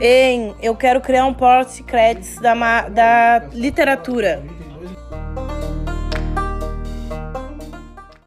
Em Eu Quero Criar um Porto Secrets da, da literatura.